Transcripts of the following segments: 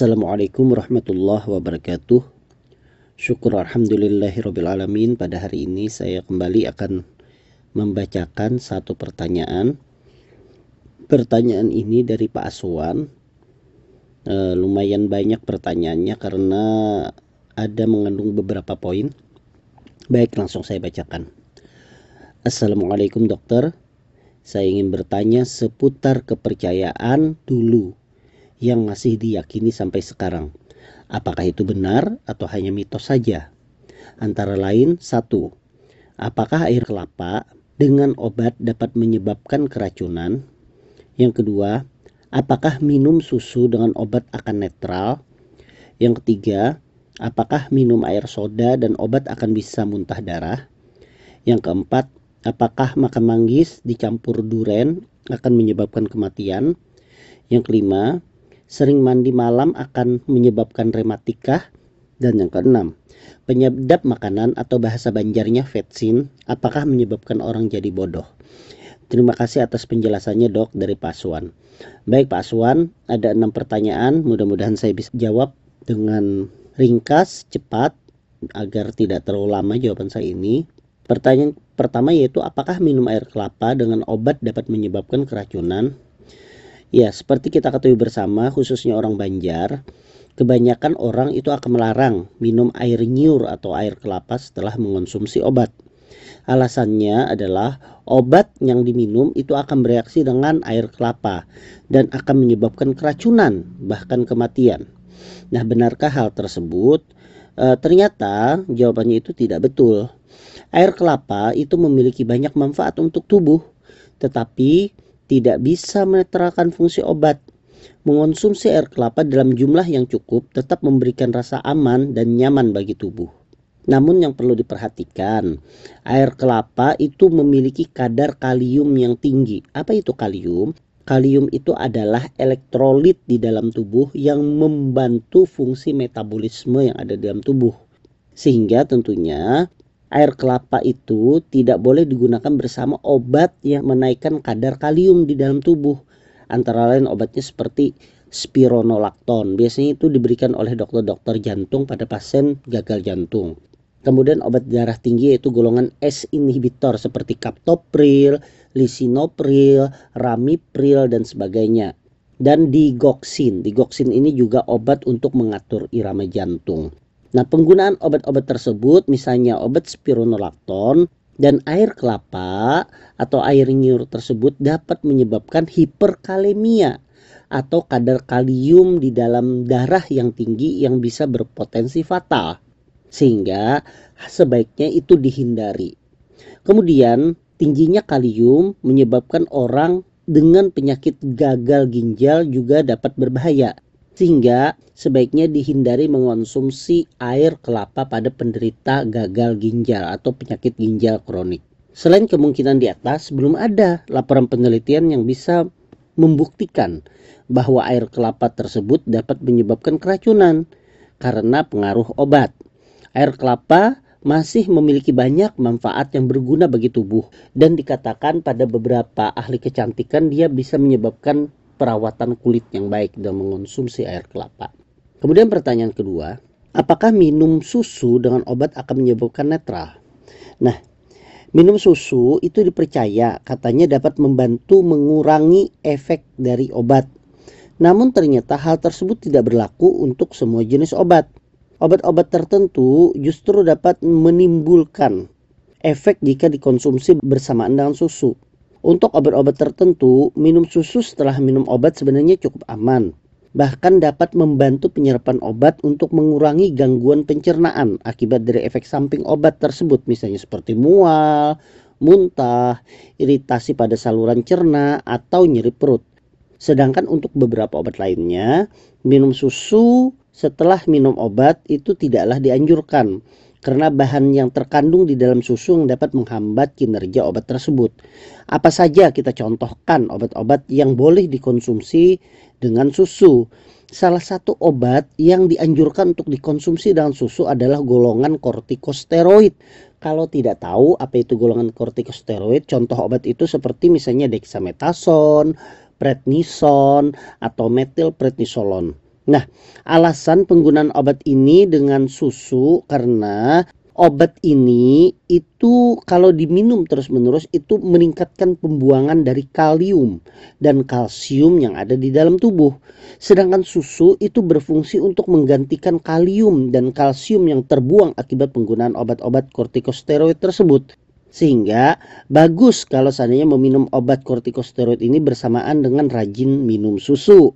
Assalamualaikum warahmatullahi wabarakatuh. Syukur Alhamdulillahirrabbilalamin Pada hari ini saya kembali akan membacakan satu pertanyaan. Pertanyaan ini dari Pak Aswan. E, Lumayan banyak pertanyaannya karena ada mengandung beberapa poin. Baik langsung saya bacakan. Assalamualaikum dokter. Saya ingin bertanya seputar kepercayaan dulu yang masih diyakini sampai sekarang. Apakah itu benar atau hanya mitos saja? Antara lain, satu, apakah air kelapa dengan obat dapat menyebabkan keracunan? Yang kedua, apakah minum susu dengan obat akan netral? Yang ketiga, apakah minum air soda dan obat akan bisa muntah darah? Yang keempat, apakah makan manggis dicampur duren akan menyebabkan kematian? Yang kelima, sering mandi malam akan menyebabkan rematika. Dan yang keenam, penyedap makanan atau bahasa banjarnya vetsin, apakah menyebabkan orang jadi bodoh? Terima kasih atas penjelasannya dok dari Pak Aswan. Baik Pak Aswan, ada enam pertanyaan, mudah-mudahan saya bisa jawab dengan ringkas, cepat, agar tidak terlalu lama jawaban saya ini. Pertanyaan pertama yaitu apakah minum air kelapa dengan obat dapat menyebabkan keracunan? Ya, seperti kita ketahui bersama, khususnya orang Banjar, kebanyakan orang itu akan melarang minum air nyur atau air kelapa setelah mengonsumsi obat. Alasannya adalah obat yang diminum itu akan bereaksi dengan air kelapa dan akan menyebabkan keracunan, bahkan kematian. Nah, benarkah hal tersebut? E, ternyata jawabannya itu tidak betul. Air kelapa itu memiliki banyak manfaat untuk tubuh, tetapi tidak bisa menetralkan fungsi obat. Mengonsumsi air kelapa dalam jumlah yang cukup tetap memberikan rasa aman dan nyaman bagi tubuh. Namun yang perlu diperhatikan, air kelapa itu memiliki kadar kalium yang tinggi. Apa itu kalium? Kalium itu adalah elektrolit di dalam tubuh yang membantu fungsi metabolisme yang ada di dalam tubuh. Sehingga tentunya air kelapa itu tidak boleh digunakan bersama obat yang menaikkan kadar kalium di dalam tubuh. Antara lain obatnya seperti spironolakton. Biasanya itu diberikan oleh dokter-dokter jantung pada pasien gagal jantung. Kemudian obat darah tinggi yaitu golongan S inhibitor seperti captopril, lisinopril, ramipril dan sebagainya. Dan digoxin. Digoxin ini juga obat untuk mengatur irama jantung. Nah, penggunaan obat-obat tersebut misalnya obat spironolakton dan air kelapa atau air nyur tersebut dapat menyebabkan hiperkalemia atau kadar kalium di dalam darah yang tinggi yang bisa berpotensi fatal. Sehingga sebaiknya itu dihindari. Kemudian tingginya kalium menyebabkan orang dengan penyakit gagal ginjal juga dapat berbahaya sehingga sebaiknya dihindari mengonsumsi air kelapa pada penderita gagal ginjal atau penyakit ginjal kronik. Selain kemungkinan di atas, belum ada laporan penelitian yang bisa membuktikan bahwa air kelapa tersebut dapat menyebabkan keracunan karena pengaruh obat. Air kelapa masih memiliki banyak manfaat yang berguna bagi tubuh dan dikatakan pada beberapa ahli kecantikan dia bisa menyebabkan perawatan kulit yang baik dan mengonsumsi air kelapa. Kemudian pertanyaan kedua, apakah minum susu dengan obat akan menyebabkan netral? Nah, minum susu itu dipercaya katanya dapat membantu mengurangi efek dari obat. Namun ternyata hal tersebut tidak berlaku untuk semua jenis obat. Obat-obat tertentu justru dapat menimbulkan efek jika dikonsumsi bersamaan dengan susu. Untuk obat-obat tertentu, minum susu setelah minum obat sebenarnya cukup aman. Bahkan dapat membantu penyerapan obat untuk mengurangi gangguan pencernaan akibat dari efek samping obat tersebut, misalnya seperti mual, muntah, iritasi pada saluran cerna, atau nyeri perut. Sedangkan untuk beberapa obat lainnya, minum susu setelah minum obat itu tidaklah dianjurkan karena bahan yang terkandung di dalam susu yang dapat menghambat kinerja obat tersebut. Apa saja kita contohkan obat-obat yang boleh dikonsumsi dengan susu. Salah satu obat yang dianjurkan untuk dikonsumsi dengan susu adalah golongan kortikosteroid. Kalau tidak tahu apa itu golongan kortikosteroid, contoh obat itu seperti misalnya dexamethasone, prednison, atau metilprednisolon. Nah, alasan penggunaan obat ini dengan susu karena obat ini itu kalau diminum terus-menerus itu meningkatkan pembuangan dari kalium dan kalsium yang ada di dalam tubuh. Sedangkan susu itu berfungsi untuk menggantikan kalium dan kalsium yang terbuang akibat penggunaan obat-obat kortikosteroid tersebut. Sehingga bagus kalau seandainya meminum obat kortikosteroid ini bersamaan dengan rajin minum susu.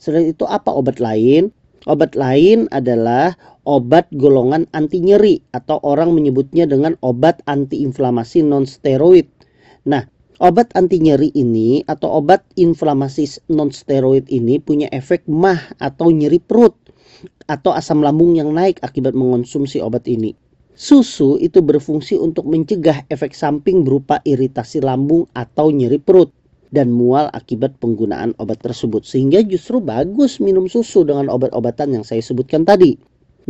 Selain itu apa obat lain? Obat lain adalah obat golongan anti nyeri atau orang menyebutnya dengan obat antiinflamasi non steroid. Nah, obat anti nyeri ini atau obat inflamasi non steroid ini punya efek mah atau nyeri perut atau asam lambung yang naik akibat mengonsumsi obat ini. Susu itu berfungsi untuk mencegah efek samping berupa iritasi lambung atau nyeri perut dan mual akibat penggunaan obat tersebut. Sehingga justru bagus minum susu dengan obat-obatan yang saya sebutkan tadi.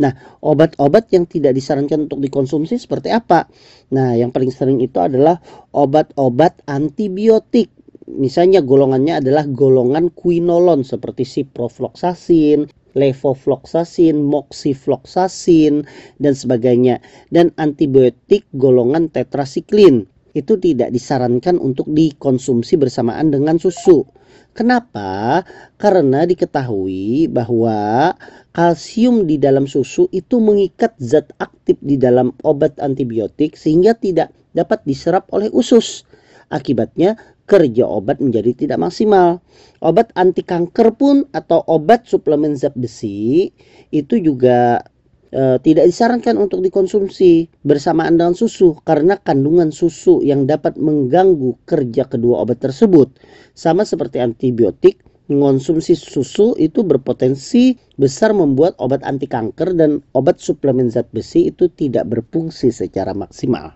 Nah, obat-obat yang tidak disarankan untuk dikonsumsi seperti apa? Nah, yang paling sering itu adalah obat-obat antibiotik. Misalnya golongannya adalah golongan quinolon seperti ciprofloxacin, levofloxacin, moxifloxacin, dan sebagainya. Dan antibiotik golongan tetrasiklin itu tidak disarankan untuk dikonsumsi bersamaan dengan susu. Kenapa? Karena diketahui bahwa kalsium di dalam susu itu mengikat zat aktif di dalam obat antibiotik sehingga tidak dapat diserap oleh usus. Akibatnya kerja obat menjadi tidak maksimal. Obat anti kanker pun atau obat suplemen zat besi itu juga e, tidak disarankan untuk dikonsumsi bersamaan dengan susu karena kandungan susu yang dapat mengganggu kerja kedua obat tersebut. Sama seperti antibiotik, mengonsumsi susu itu berpotensi besar membuat obat anti kanker dan obat suplemen zat besi itu tidak berfungsi secara maksimal.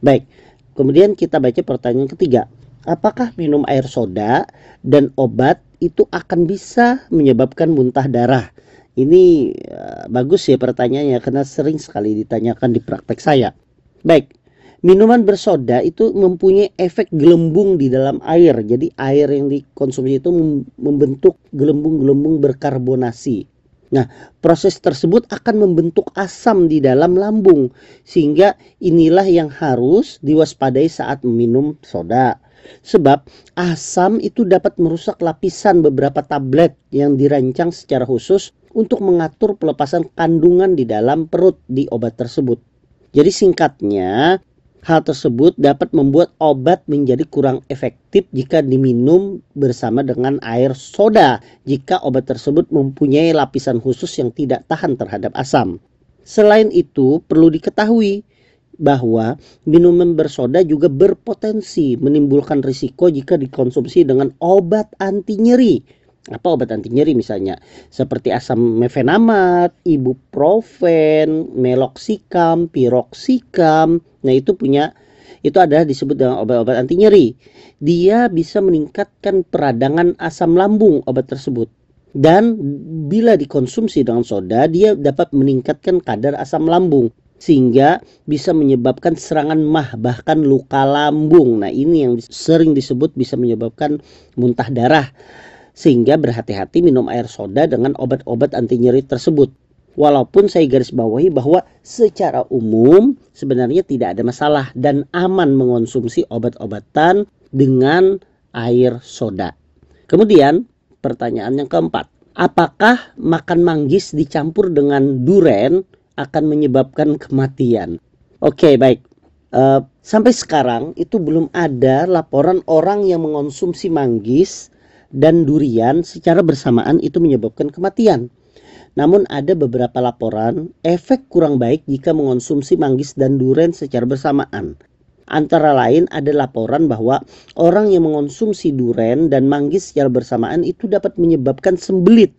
Baik, kemudian kita baca pertanyaan ketiga. Apakah minum air soda dan obat itu akan bisa menyebabkan muntah darah? Ini uh, bagus ya pertanyaannya karena sering sekali ditanyakan di praktek saya. Baik, minuman bersoda itu mempunyai efek gelembung di dalam air. Jadi air yang dikonsumsi itu membentuk gelembung-gelembung berkarbonasi. Nah, proses tersebut akan membentuk asam di dalam lambung sehingga inilah yang harus diwaspadai saat meminum soda. Sebab asam itu dapat merusak lapisan beberapa tablet yang dirancang secara khusus untuk mengatur pelepasan kandungan di dalam perut di obat tersebut. Jadi singkatnya, hal tersebut dapat membuat obat menjadi kurang efektif jika diminum bersama dengan air soda jika obat tersebut mempunyai lapisan khusus yang tidak tahan terhadap asam. Selain itu, perlu diketahui bahwa minuman bersoda juga berpotensi menimbulkan risiko jika dikonsumsi dengan obat anti nyeri apa obat anti nyeri misalnya seperti asam mefenamat, ibuprofen, meloxicam, piroxicam. Nah, itu punya itu adalah disebut dengan obat-obat anti nyeri. Dia bisa meningkatkan peradangan asam lambung obat tersebut. Dan bila dikonsumsi dengan soda, dia dapat meningkatkan kadar asam lambung sehingga bisa menyebabkan serangan mah bahkan luka lambung. Nah, ini yang sering disebut bisa menyebabkan muntah darah sehingga berhati-hati minum air soda dengan obat-obat anti nyeri tersebut. Walaupun saya garis bawahi bahwa secara umum sebenarnya tidak ada masalah dan aman mengonsumsi obat-obatan dengan air soda. Kemudian pertanyaan yang keempat, apakah makan manggis dicampur dengan duren akan menyebabkan kematian? Oke, baik. Uh, sampai sekarang itu belum ada laporan orang yang mengonsumsi manggis dan durian secara bersamaan itu menyebabkan kematian. Namun ada beberapa laporan efek kurang baik jika mengonsumsi manggis dan durian secara bersamaan. Antara lain ada laporan bahwa orang yang mengonsumsi durian dan manggis secara bersamaan itu dapat menyebabkan sembelit.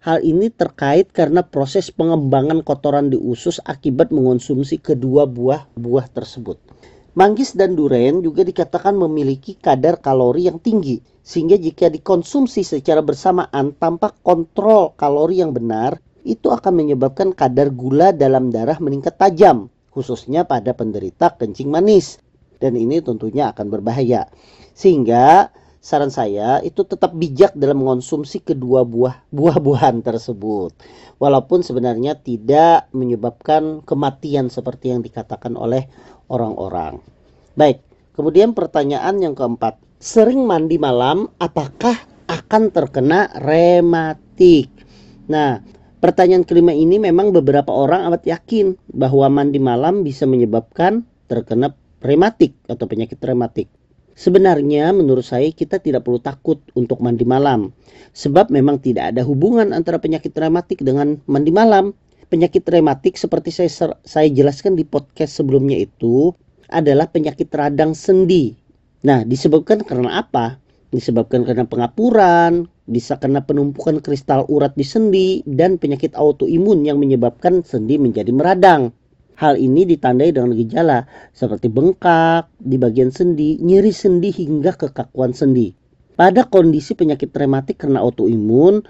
Hal ini terkait karena proses pengembangan kotoran di usus akibat mengonsumsi kedua buah buah tersebut. Manggis dan durian juga dikatakan memiliki kadar kalori yang tinggi sehingga jika dikonsumsi secara bersamaan tanpa kontrol kalori yang benar, itu akan menyebabkan kadar gula dalam darah meningkat tajam, khususnya pada penderita kencing manis. Dan ini tentunya akan berbahaya. Sehingga saran saya itu tetap bijak dalam mengonsumsi kedua buah buah-buahan tersebut. Walaupun sebenarnya tidak menyebabkan kematian seperti yang dikatakan oleh orang-orang. Baik, kemudian pertanyaan yang keempat. Sering mandi malam apakah akan terkena rematik? Nah, pertanyaan kelima ini memang beberapa orang amat yakin bahwa mandi malam bisa menyebabkan terkena rematik atau penyakit rematik. Sebenarnya menurut saya kita tidak perlu takut untuk mandi malam. Sebab memang tidak ada hubungan antara penyakit rematik dengan mandi malam. Penyakit rematik seperti saya saya jelaskan di podcast sebelumnya itu adalah penyakit radang sendi. Nah, disebabkan karena apa? Disebabkan karena pengapuran, bisa karena penumpukan kristal urat di sendi dan penyakit autoimun yang menyebabkan sendi menjadi meradang. Hal ini ditandai dengan gejala seperti bengkak di bagian sendi, nyeri sendi hingga kekakuan sendi. Pada kondisi penyakit rematik karena autoimun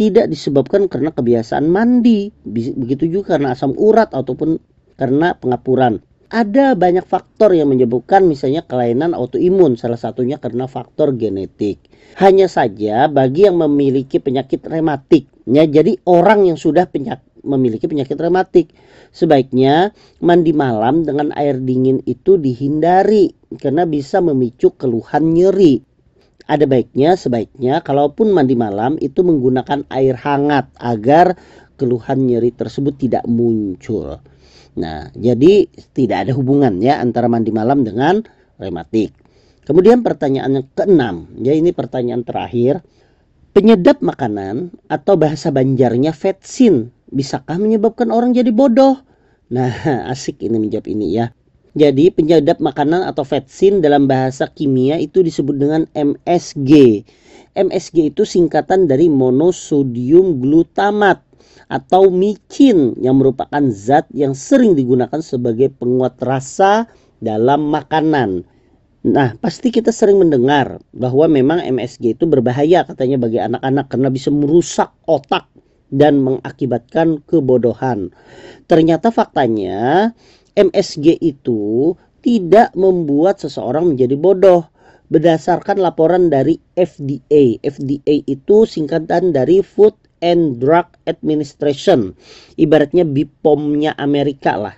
tidak disebabkan karena kebiasaan mandi, begitu juga karena asam urat ataupun karena pengapuran. Ada banyak faktor yang menyebabkan misalnya kelainan autoimun, salah satunya karena faktor genetik. Hanya saja bagi yang memiliki penyakit rematik, ya jadi orang yang sudah penyakit memiliki penyakit rematik. Sebaiknya mandi malam dengan air dingin itu dihindari karena bisa memicu keluhan nyeri. Ada baiknya sebaiknya kalaupun mandi malam itu menggunakan air hangat agar keluhan nyeri tersebut tidak muncul. Nah, jadi tidak ada hubungan ya antara mandi malam dengan rematik. Kemudian pertanyaan yang keenam, ya ini pertanyaan terakhir. Penyedap makanan atau bahasa Banjarnya vetsin bisakah menyebabkan orang jadi bodoh? Nah, asik ini menjawab ini ya. Jadi penyedap makanan atau vetsin dalam bahasa kimia itu disebut dengan MSG. MSG itu singkatan dari monosodium glutamat atau micin yang merupakan zat yang sering digunakan sebagai penguat rasa dalam makanan. Nah, pasti kita sering mendengar bahwa memang MSG itu berbahaya katanya bagi anak-anak karena bisa merusak otak dan mengakibatkan kebodohan. Ternyata faktanya MSG itu tidak membuat seseorang menjadi bodoh berdasarkan laporan dari FDA. FDA itu singkatan dari Food and Drug Administration. Ibaratnya BPOM-nya Amerika lah.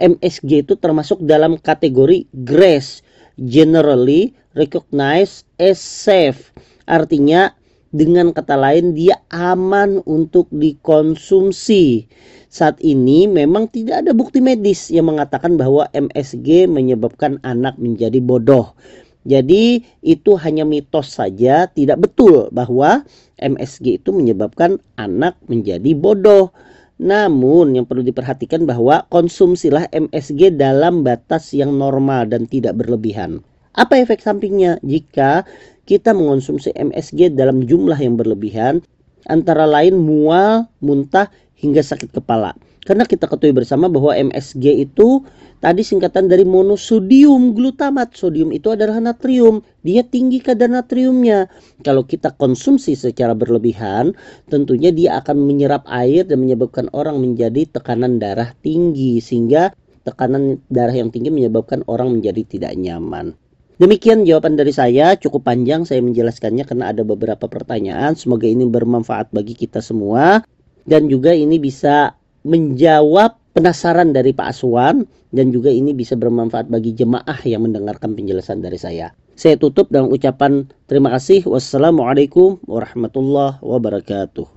MSG itu termasuk dalam kategori GRAS, Generally Recognized as Safe. Artinya dengan kata lain dia aman untuk dikonsumsi. Saat ini memang tidak ada bukti medis yang mengatakan bahwa MSG menyebabkan anak menjadi bodoh. Jadi itu hanya mitos saja, tidak betul bahwa MSG itu menyebabkan anak menjadi bodoh. Namun yang perlu diperhatikan bahwa konsumsilah MSG dalam batas yang normal dan tidak berlebihan. Apa efek sampingnya jika kita mengonsumsi MSG dalam jumlah yang berlebihan, antara lain mual, muntah, hingga sakit kepala. Karena kita ketahui bersama bahwa MSG itu tadi singkatan dari monosodium glutamat. Sodium itu adalah natrium. Dia tinggi kadar natriumnya. Kalau kita konsumsi secara berlebihan, tentunya dia akan menyerap air dan menyebabkan orang menjadi tekanan darah tinggi sehingga tekanan darah yang tinggi menyebabkan orang menjadi tidak nyaman. Demikian jawaban dari saya, cukup panjang saya menjelaskannya karena ada beberapa pertanyaan. Semoga ini bermanfaat bagi kita semua dan juga ini bisa menjawab penasaran dari Pak Aswan dan juga ini bisa bermanfaat bagi jemaah yang mendengarkan penjelasan dari saya. Saya tutup dengan ucapan terima kasih. Wassalamualaikum warahmatullahi wabarakatuh.